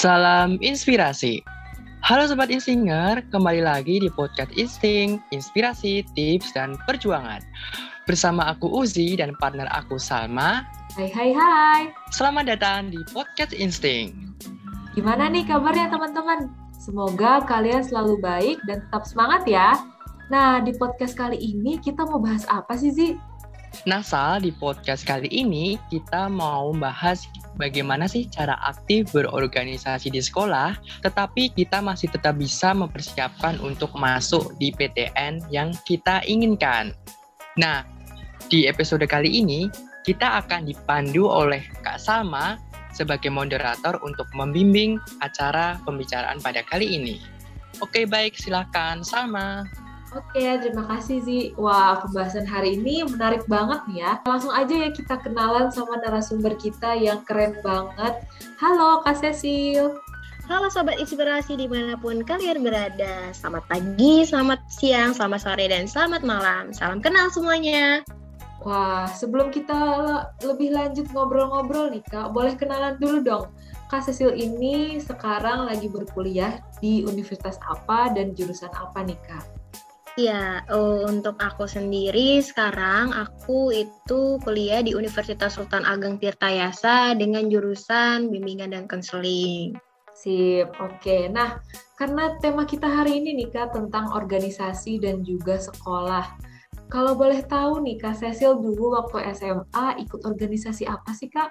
Salam inspirasi. Halo Sobat Insinger, kembali lagi di podcast Insting, Inspirasi, Tips, dan Perjuangan. Bersama aku Uzi dan partner aku Salma. Hai hai hai. Selamat datang di podcast Insting. Gimana nih kabarnya teman-teman? Semoga kalian selalu baik dan tetap semangat ya. Nah, di podcast kali ini kita mau bahas apa sih, Zi? Sal, di podcast kali ini kita mau bahas bagaimana sih cara aktif berorganisasi di sekolah, tetapi kita masih tetap bisa mempersiapkan untuk masuk di PTN yang kita inginkan. Nah, di episode kali ini kita akan dipandu oleh Kak Salma sebagai moderator untuk membimbing acara pembicaraan pada kali ini. Oke, baik, silakan Salma. Oke, terima kasih Zi. Wah, pembahasan hari ini menarik banget nih ya. Langsung aja ya kita kenalan sama narasumber kita yang keren banget. Halo Kak Cecil. Halo Sobat Inspirasi di mana pun kalian berada. Selamat pagi, selamat siang, selamat sore, dan selamat malam. Salam kenal semuanya. Wah, sebelum kita lebih lanjut ngobrol-ngobrol nih Kak, boleh kenalan dulu dong. Kak Cecil ini sekarang lagi berkuliah di universitas apa dan jurusan apa nih Kak? Ya, untuk aku sendiri sekarang aku itu kuliah di Universitas Sultan Ageng Tirtayasa dengan jurusan bimbingan dan konseling. Sip, oke. Nah, karena tema kita hari ini nih Kak tentang organisasi dan juga sekolah. Kalau boleh tahu nih Kak Cecil dulu waktu SMA ikut organisasi apa sih Kak?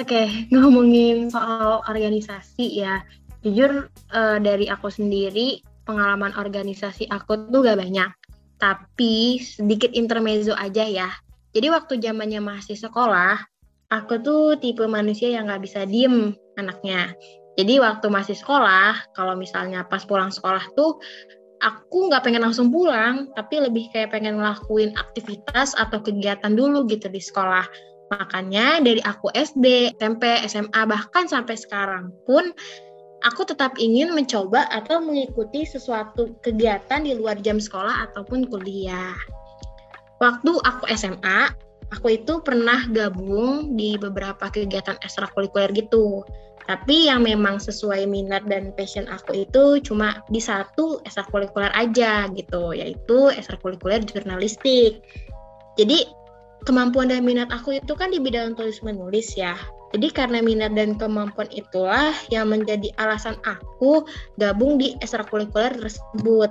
Oke, ngomongin soal organisasi ya. Jujur uh, dari aku sendiri pengalaman organisasi aku tuh gak banyak. Tapi sedikit intermezzo aja ya. Jadi waktu zamannya masih sekolah, aku tuh tipe manusia yang gak bisa diem anaknya. Jadi waktu masih sekolah, kalau misalnya pas pulang sekolah tuh, aku nggak pengen langsung pulang, tapi lebih kayak pengen ngelakuin aktivitas atau kegiatan dulu gitu di sekolah. Makanya dari aku SD, SMP, SMA, bahkan sampai sekarang pun aku tetap ingin mencoba atau mengikuti sesuatu kegiatan di luar jam sekolah ataupun kuliah. Waktu aku SMA, aku itu pernah gabung di beberapa kegiatan ekstrakurikuler gitu. Tapi yang memang sesuai minat dan passion aku itu cuma di satu ekstrakurikuler aja gitu, yaitu ekstrakurikuler jurnalistik. Jadi kemampuan dan minat aku itu kan di bidang tulis menulis ya. Jadi karena minat dan kemampuan itulah yang menjadi alasan aku gabung di ekstrakurikuler tersebut.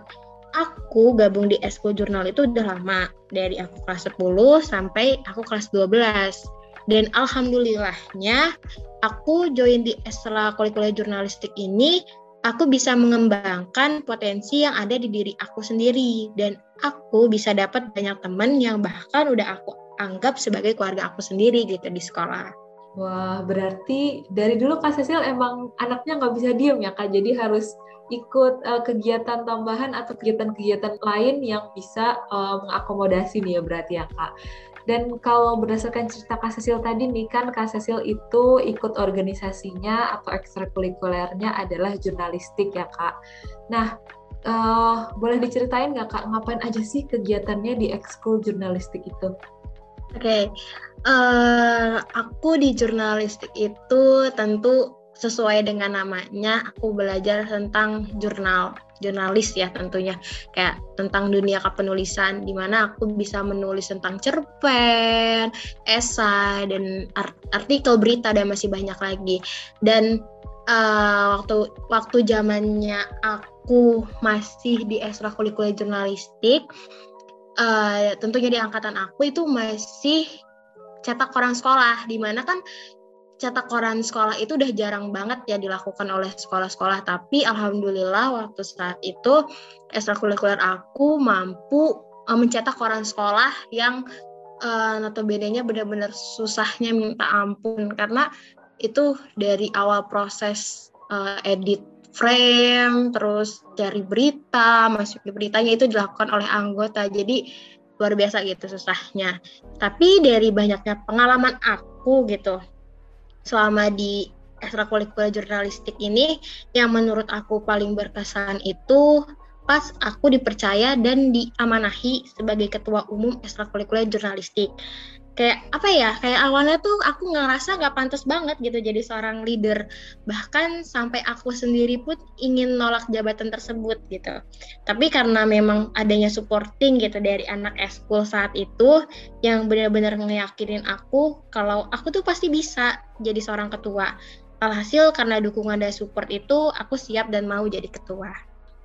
Aku gabung di Esko Jurnal itu udah lama, dari aku kelas 10 sampai aku kelas 12. Dan alhamdulillahnya aku join di ekstrakurikuler jurnalistik ini aku bisa mengembangkan potensi yang ada di diri aku sendiri dan aku bisa dapat banyak teman yang bahkan udah aku anggap sebagai keluarga aku sendiri gitu di sekolah. Wah, berarti dari dulu Kak Cecil emang anaknya nggak bisa diem ya Kak, jadi harus ikut uh, kegiatan tambahan atau kegiatan-kegiatan lain yang bisa uh, mengakomodasi nih ya berarti ya Kak. Dan kalau berdasarkan cerita Kak Cecil tadi nih kan Kak Cecil itu ikut organisasinya atau ekstrakurikulernya adalah jurnalistik ya Kak. Nah, uh, boleh diceritain nggak Kak ngapain aja sih kegiatannya di ekskul jurnalistik itu? Oke, okay. uh, aku di jurnalistik itu tentu sesuai dengan namanya, aku belajar tentang jurnal, jurnalis ya tentunya, kayak tentang dunia kepenulisan, di mana aku bisa menulis tentang cerpen, esai, dan artikel berita dan masih banyak lagi. Dan uh, waktu waktu zamannya aku masih di ekstrakurikuler jurnalistik uh, tentunya di angkatan aku itu masih cetak koran sekolah di mana kan cetak koran sekolah itu udah jarang banget ya dilakukan oleh sekolah-sekolah. Tapi alhamdulillah waktu saat itu ekstrakurikuler aku mampu uh, mencetak koran sekolah yang uh, notabene-nya benar-benar susahnya minta ampun. Karena itu dari awal proses uh, edit frame, terus cari berita, masuk beritanya itu dilakukan oleh anggota. Jadi luar biasa gitu susahnya. Tapi dari banyaknya pengalaman aku gitu selama di ekstrakurikuler jurnalistik ini yang menurut aku paling berkesan itu pas aku dipercaya dan diamanahi sebagai ketua umum ekstrakurikuler jurnalistik. Kayak apa ya kayak awalnya tuh aku ngerasa nggak pantas banget gitu jadi seorang leader. Bahkan sampai aku sendiri pun ingin nolak jabatan tersebut gitu. Tapi karena memang adanya supporting gitu dari anak eskul saat itu yang benar-benar ngeyakinin aku kalau aku tuh pasti bisa jadi seorang ketua. Alhasil karena dukungan dari support itu aku siap dan mau jadi ketua.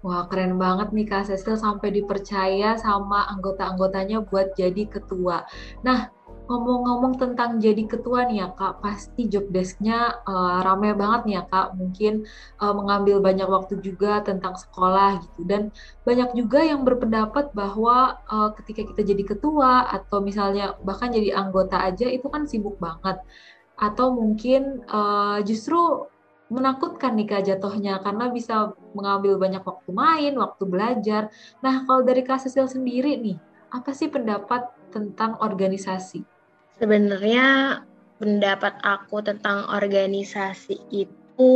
Wah, keren banget nih Kak Cecil sampai dipercaya sama anggota-anggotanya buat jadi ketua. Nah, ngomong-ngomong tentang jadi ketua nih ya kak, pasti job desknya uh, rame banget nih ya kak. Mungkin uh, mengambil banyak waktu juga tentang sekolah gitu. Dan banyak juga yang berpendapat bahwa uh, ketika kita jadi ketua atau misalnya bahkan jadi anggota aja itu kan sibuk banget. Atau mungkin uh, justru menakutkan nih kak jatuhnya karena bisa mengambil banyak waktu main, waktu belajar. Nah kalau dari Kak Cecil sendiri nih, apa sih pendapat tentang organisasi? Sebenarnya pendapat aku tentang organisasi itu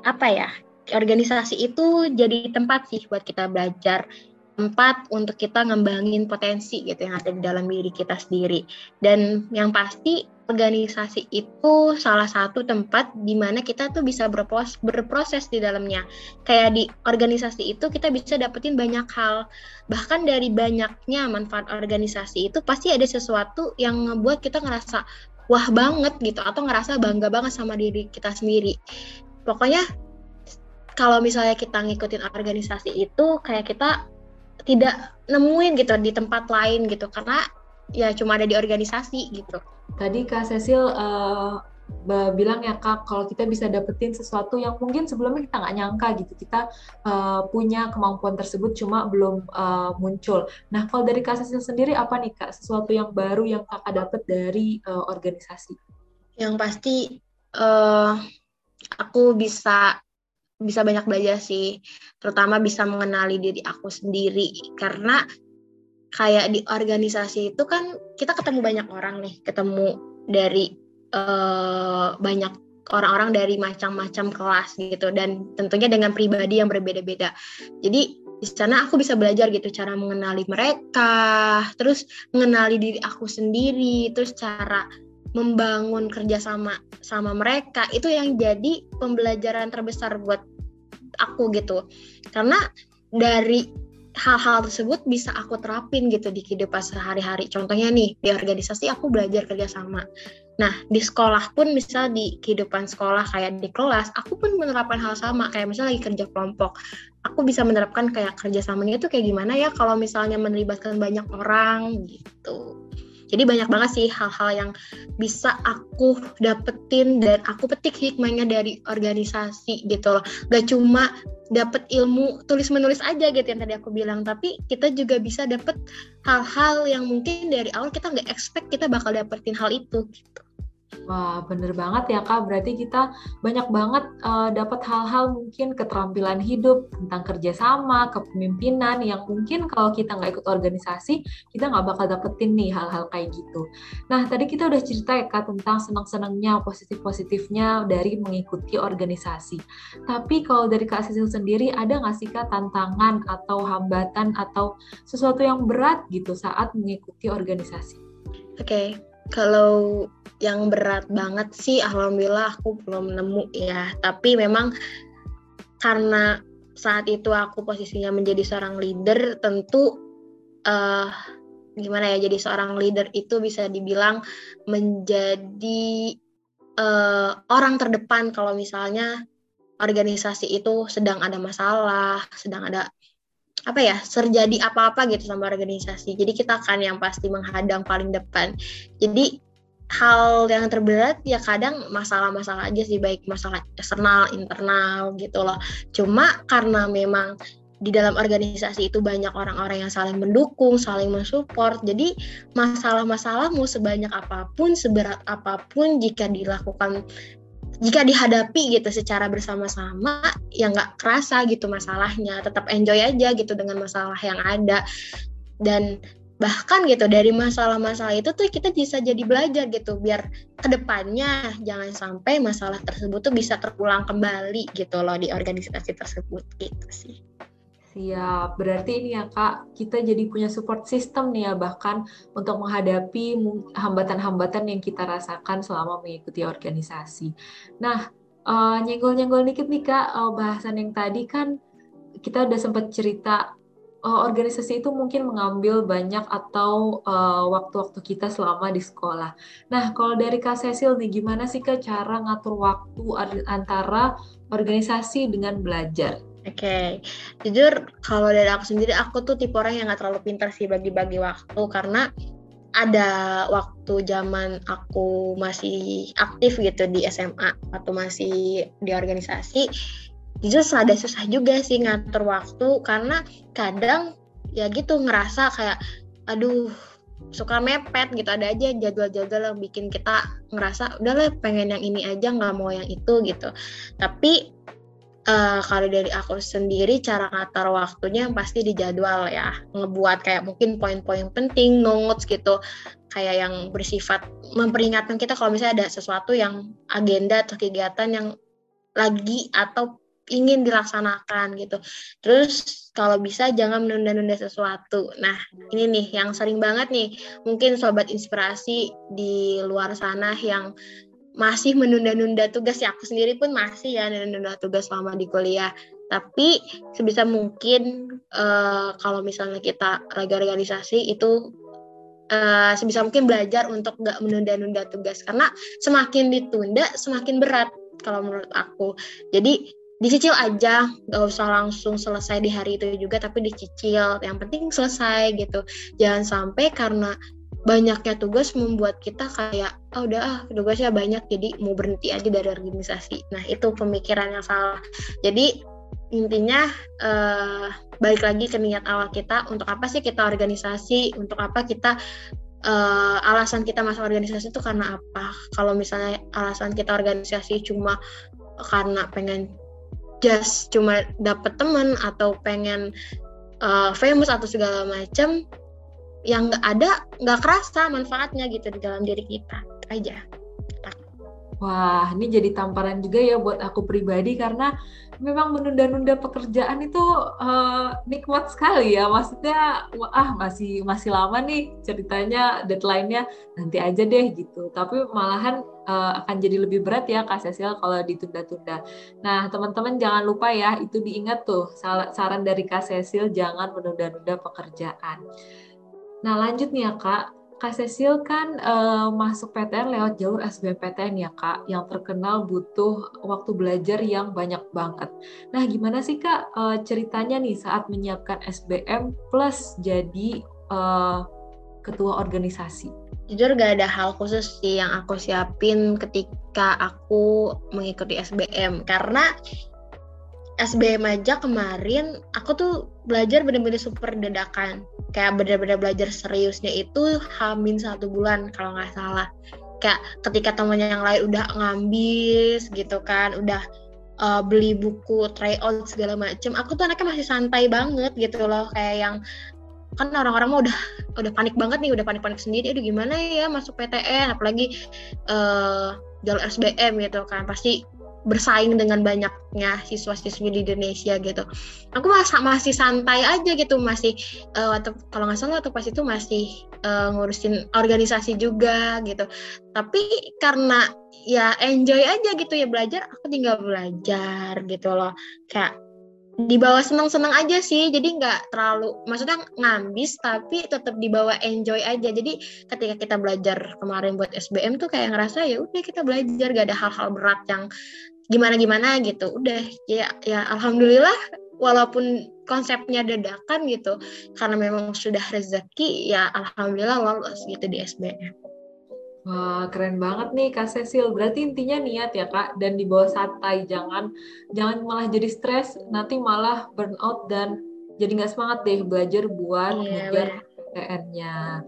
apa ya? Organisasi itu jadi tempat sih buat kita belajar, tempat untuk kita ngembangin potensi gitu yang ada di dalam diri kita sendiri. Dan yang pasti organisasi itu salah satu tempat di mana kita tuh bisa berproses, berproses di dalamnya. Kayak di organisasi itu kita bisa dapetin banyak hal. Bahkan dari banyaknya manfaat organisasi itu pasti ada sesuatu yang ngebuat kita ngerasa wah banget gitu atau ngerasa bangga banget sama diri kita sendiri. Pokoknya kalau misalnya kita ngikutin organisasi itu kayak kita tidak nemuin gitu di tempat lain gitu karena ya cuma ada di organisasi gitu. Tadi Kak Cecil uh, bilang ya Kak, kalau kita bisa dapetin sesuatu yang mungkin sebelumnya kita nggak nyangka gitu, kita uh, punya kemampuan tersebut cuma belum uh, muncul. Nah, kalau dari Kak Cecil sendiri apa nih Kak, sesuatu yang baru yang Kakak dapat dari uh, organisasi? Yang pasti uh, aku bisa bisa banyak belajar sih, terutama bisa mengenali diri aku sendiri. Karena kayak di organisasi itu kan kita ketemu banyak orang nih, ketemu dari uh, banyak orang-orang dari macam-macam kelas gitu. Dan tentunya dengan pribadi yang berbeda-beda. Jadi di sana aku bisa belajar gitu cara mengenali mereka, terus mengenali diri aku sendiri, terus cara membangun kerjasama sama mereka. Itu yang jadi pembelajaran terbesar buat aku gitu karena dari hal-hal tersebut bisa aku terapin gitu di kehidupan sehari-hari. Contohnya nih, di organisasi aku belajar kerjasama. Nah, di sekolah pun misal di kehidupan sekolah kayak di kelas, aku pun menerapkan hal sama. Kayak misalnya lagi kerja kelompok, aku bisa menerapkan kayak kerjasamanya itu kayak gimana ya kalau misalnya melibatkan banyak orang gitu. Jadi banyak banget sih hal-hal yang bisa aku dapetin dan aku petik hikmahnya dari organisasi gitu loh. Gak cuma dapet ilmu tulis menulis aja gitu yang tadi aku bilang, tapi kita juga bisa dapet hal-hal yang mungkin dari awal kita nggak expect kita bakal dapetin hal itu gitu. Wah, bener banget ya Kak. Berarti kita banyak banget uh, dapat hal-hal mungkin keterampilan hidup tentang kerjasama, kepemimpinan yang mungkin kalau kita nggak ikut organisasi, kita nggak bakal dapetin nih hal-hal kayak gitu. Nah, tadi kita udah cerita ya Kak tentang senang-senangnya, positif-positifnya dari mengikuti organisasi. Tapi kalau dari Kak Sisil sendiri, ada nggak sih Kak tantangan atau hambatan atau sesuatu yang berat gitu saat mengikuti organisasi? Oke, okay. Kalau yang berat banget sih alhamdulillah aku belum nemu ya. Tapi memang karena saat itu aku posisinya menjadi seorang leader tentu uh, gimana ya jadi seorang leader itu bisa dibilang menjadi uh, orang terdepan kalau misalnya organisasi itu sedang ada masalah sedang ada apa ya terjadi apa-apa gitu sama organisasi jadi kita kan yang pasti menghadang paling depan jadi hal yang terberat ya kadang masalah-masalah aja sih baik masalah eksternal internal gitu loh cuma karena memang di dalam organisasi itu banyak orang-orang yang saling mendukung, saling mensupport. Jadi masalah-masalahmu sebanyak apa pun, seberat apa pun jika dilakukan jika dihadapi gitu secara bersama-sama ya nggak kerasa gitu masalahnya. Tetap enjoy aja gitu dengan masalah yang ada. Dan bahkan gitu dari masalah-masalah itu tuh kita bisa jadi belajar gitu biar ke depannya jangan sampai masalah tersebut tuh bisa terulang kembali gitu loh di organisasi tersebut. Gitu sih. Siap, berarti ini ya Kak, kita jadi punya support system nih ya bahkan untuk menghadapi hambatan-hambatan yang kita rasakan selama mengikuti organisasi. Nah, uh, nyenggol-nyenggol dikit nih Kak, uh, bahasan yang tadi kan kita udah sempat cerita uh, organisasi itu mungkin mengambil banyak atau waktu-waktu uh, kita selama di sekolah. Nah, kalau dari Kak Cecil nih, gimana sih Kak cara ngatur waktu antara organisasi dengan belajar? Oke, okay. jujur kalau dari aku sendiri, aku tuh tipe orang yang gak terlalu pintar sih bagi-bagi waktu karena ada waktu zaman aku masih aktif gitu di SMA atau masih di organisasi, jujur ada susah juga sih ngatur waktu karena kadang ya gitu ngerasa kayak aduh suka mepet gitu ada aja jadwal-jadwal yang bikin kita ngerasa udahlah pengen yang ini aja nggak mau yang itu gitu tapi uh, kalau dari aku sendiri cara ngatur waktunya pasti di jadwal ya ngebuat kayak mungkin poin-poin penting notes gitu kayak yang bersifat memperingatkan kita kalau misalnya ada sesuatu yang agenda atau kegiatan yang lagi atau ingin dilaksanakan gitu. Terus kalau bisa jangan menunda-nunda sesuatu. Nah, ini nih yang sering banget nih mungkin sobat inspirasi di luar sana yang masih menunda-nunda tugas ya. Aku sendiri pun masih ya menunda tugas selama di kuliah. Tapi sebisa mungkin uh, kalau misalnya kita lagi organisasi itu uh, sebisa mungkin belajar untuk nggak menunda-nunda tugas. Karena semakin ditunda semakin berat kalau menurut aku. Jadi dicicil aja. Nggak usah langsung selesai di hari itu juga tapi dicicil. Yang penting selesai gitu. Jangan sampai karena banyaknya tugas membuat kita kayak oh udah ah tugasnya banyak jadi mau berhenti aja dari organisasi. Nah itu pemikiran yang salah. Jadi intinya uh, balik lagi ke niat awal kita untuk apa sih kita organisasi? Untuk apa kita uh, alasan kita masuk organisasi itu karena apa? Kalau misalnya alasan kita organisasi cuma karena pengen just cuma dapet teman atau pengen uh, famous atau segala macam yang nggak ada nggak kerasa manfaatnya gitu di dalam diri kita aja Wah, ini jadi tamparan juga ya buat aku pribadi karena memang menunda-nunda pekerjaan itu uh, nikmat sekali ya. Maksudnya, ah masih masih lama nih ceritanya, deadline-nya nanti aja deh gitu. Tapi malahan uh, akan jadi lebih berat ya Kak Cecil kalau ditunda-tunda. Nah, teman-teman jangan lupa ya, itu diingat tuh saran dari Kak Cecil jangan menunda-nunda pekerjaan. Nah lanjut nih ya Kak, Kak Cecil kan uh, masuk PTN lewat jalur SBMPTN ya Kak, yang terkenal butuh waktu belajar yang banyak banget. Nah gimana sih Kak uh, ceritanya nih saat menyiapkan SBM plus jadi uh, ketua organisasi? Jujur gak ada hal khusus sih yang aku siapin ketika aku mengikuti SBM, karena SBM aja kemarin aku tuh belajar bener-bener super dadakan kayak bener-bener belajar seriusnya itu hamin satu bulan kalau nggak salah. Kayak ketika temennya yang lain udah ngambis gitu kan udah uh, beli buku try out segala macem aku tuh anaknya masih santai banget gitu loh. Kayak yang kan orang-orang mah udah udah panik banget nih udah panik-panik sendiri. Aduh gimana ya masuk PTN apalagi uh, jalur SBM gitu kan. Pasti bersaing dengan banyaknya siswa-siswi di Indonesia gitu. Aku masih masih santai aja gitu, masih uh, atau kalau nggak salah atau pas itu masih uh, ngurusin organisasi juga gitu. Tapi karena ya enjoy aja gitu ya belajar, aku tinggal belajar gitu loh. Kayak dibawa senang-senang aja sih jadi nggak terlalu maksudnya ngambis tapi tetap dibawa enjoy aja jadi ketika kita belajar kemarin buat SBM tuh kayak ngerasa ya udah kita belajar gak ada hal-hal berat yang gimana gimana gitu udah ya ya alhamdulillah walaupun konsepnya dadakan gitu karena memang sudah rezeki ya alhamdulillah lolos gitu di SBM Wah, keren banget nih Kak Cecil. Berarti intinya niat ya Kak, dan dibawa santai. Jangan jangan malah jadi stres, nanti malah burnout dan jadi nggak semangat deh belajar buat iya, ngejar PTN-nya.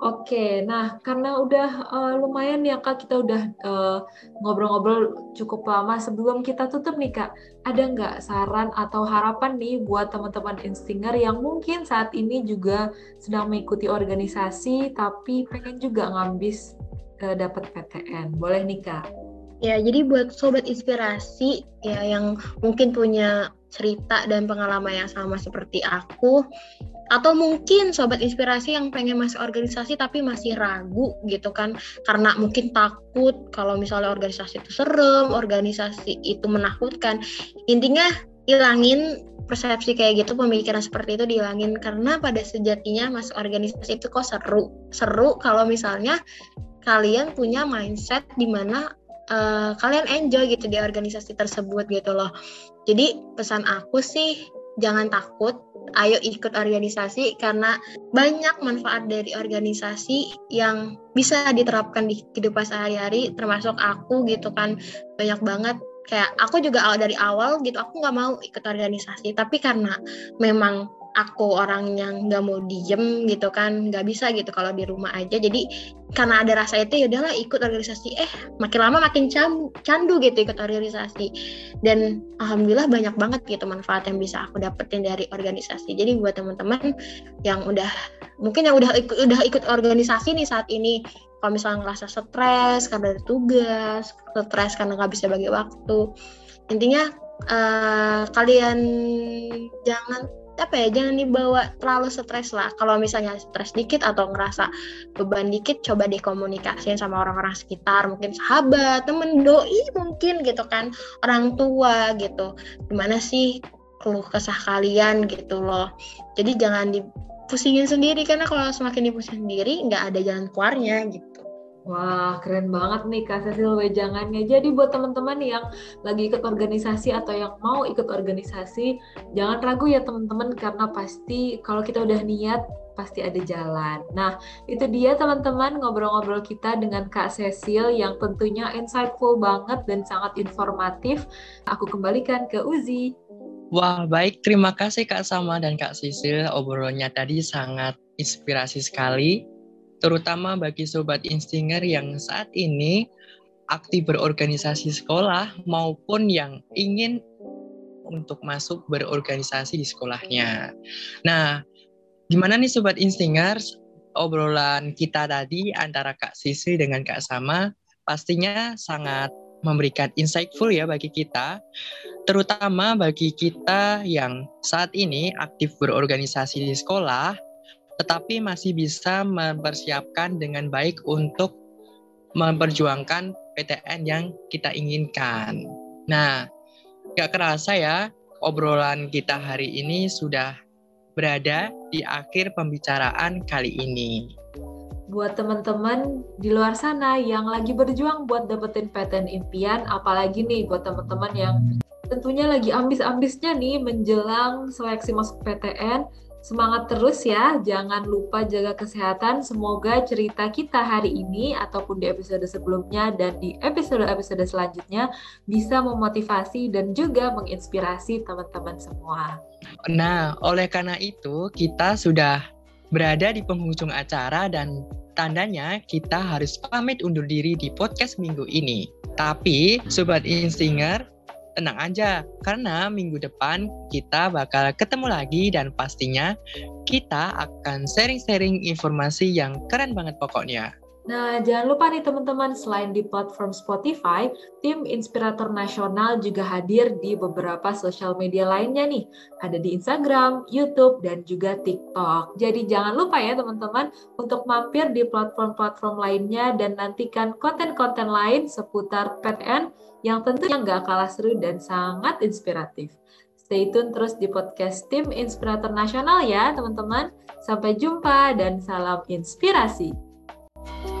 Oke, nah karena udah uh, lumayan ya Kak, kita udah uh, ngobrol-ngobrol cukup lama. Sebelum kita tutup nih Kak, ada nggak saran atau harapan nih buat teman-teman instinger yang mungkin saat ini juga sedang mengikuti organisasi tapi pengen juga ngambis uh, dapat PTN. Boleh nih Kak? Ya, jadi buat sobat inspirasi ya yang mungkin punya cerita dan pengalaman yang sama seperti aku atau mungkin sobat inspirasi yang pengen masuk organisasi tapi masih ragu gitu kan karena mungkin takut kalau misalnya organisasi itu serem, organisasi itu menakutkan. Intinya hilangin persepsi kayak gitu, pemikiran seperti itu dihilangin karena pada sejatinya masuk organisasi itu kok seru. Seru kalau misalnya kalian punya mindset di mana uh, kalian enjoy gitu di organisasi tersebut gitu loh. Jadi pesan aku sih jangan takut, ayo ikut organisasi karena banyak manfaat dari organisasi yang bisa diterapkan di kehidupan sehari-hari termasuk aku gitu kan. Banyak banget. Kayak aku juga dari awal gitu aku nggak mau ikut organisasi. Tapi karena memang aku orang yang nggak mau diem gitu kan nggak bisa gitu kalau di rumah aja. Jadi karena ada rasa itu ya udahlah ikut organisasi. Eh makin lama makin candu, gitu ikut organisasi. Dan alhamdulillah banyak banget gitu manfaat yang bisa aku dapetin dari organisasi. Jadi buat teman-teman yang udah mungkin yang udah ikut udah ikut organisasi nih saat ini kalau misalnya ngerasa stres karena ada tugas stres karena nggak bisa bagi waktu intinya uh, kalian jangan apa ya jangan dibawa terlalu stres lah. Kalau misalnya stres dikit atau ngerasa beban dikit coba dikomunikasiin sama orang-orang sekitar. Mungkin sahabat temen doi mungkin gitu kan. Orang tua gitu. Gimana sih keluh kesah kalian gitu loh. Jadi jangan dipusingin sendiri karena kalau semakin dipusing sendiri nggak ada jalan keluarnya gitu Wah, keren banget nih Kak Cecil wejangannya. Jadi buat teman-teman yang lagi ikut organisasi atau yang mau ikut organisasi, jangan ragu ya teman-teman karena pasti kalau kita udah niat pasti ada jalan. Nah, itu dia teman-teman ngobrol-ngobrol kita dengan Kak Cecil yang tentunya insightful banget dan sangat informatif. Aku kembalikan ke Uzi. Wah, baik. Terima kasih Kak Sama dan Kak Cecil. Obrolannya tadi sangat inspirasi sekali terutama bagi sobat instinger yang saat ini aktif berorganisasi sekolah maupun yang ingin untuk masuk berorganisasi di sekolahnya. Nah, gimana nih sobat instingers? Obrolan kita tadi antara Kak Sisi dengan Kak Sama pastinya sangat memberikan insightful ya bagi kita, terutama bagi kita yang saat ini aktif berorganisasi di sekolah tetapi masih bisa mempersiapkan dengan baik untuk memperjuangkan PTN yang kita inginkan. Nah, gak kerasa ya, obrolan kita hari ini sudah berada di akhir pembicaraan kali ini. Buat teman-teman di luar sana yang lagi berjuang buat dapetin PTN impian, apalagi nih buat teman-teman yang tentunya lagi ambis-ambisnya nih menjelang seleksi masuk PTN, Semangat terus ya, jangan lupa jaga kesehatan. Semoga cerita kita hari ini ataupun di episode sebelumnya dan di episode-episode selanjutnya bisa memotivasi dan juga menginspirasi teman-teman semua. Nah, oleh karena itu kita sudah berada di penghujung acara dan tandanya kita harus pamit undur diri di podcast minggu ini. Tapi, Sobat Instinger, tenang aja, karena minggu depan kita bakal ketemu lagi dan pastinya kita akan sharing-sharing informasi yang keren banget pokoknya. Nah, jangan lupa nih teman-teman, selain di platform Spotify, tim Inspirator Nasional juga hadir di beberapa sosial media lainnya nih. Ada di Instagram, YouTube, dan juga TikTok. Jadi jangan lupa ya teman-teman untuk mampir di platform-platform lainnya dan nantikan konten-konten lain seputar PTN yang tentunya nggak kalah seru dan sangat inspiratif. Stay tune terus di podcast tim Inspirator Nasional ya teman-teman. Sampai jumpa dan salam inspirasi. Thank you.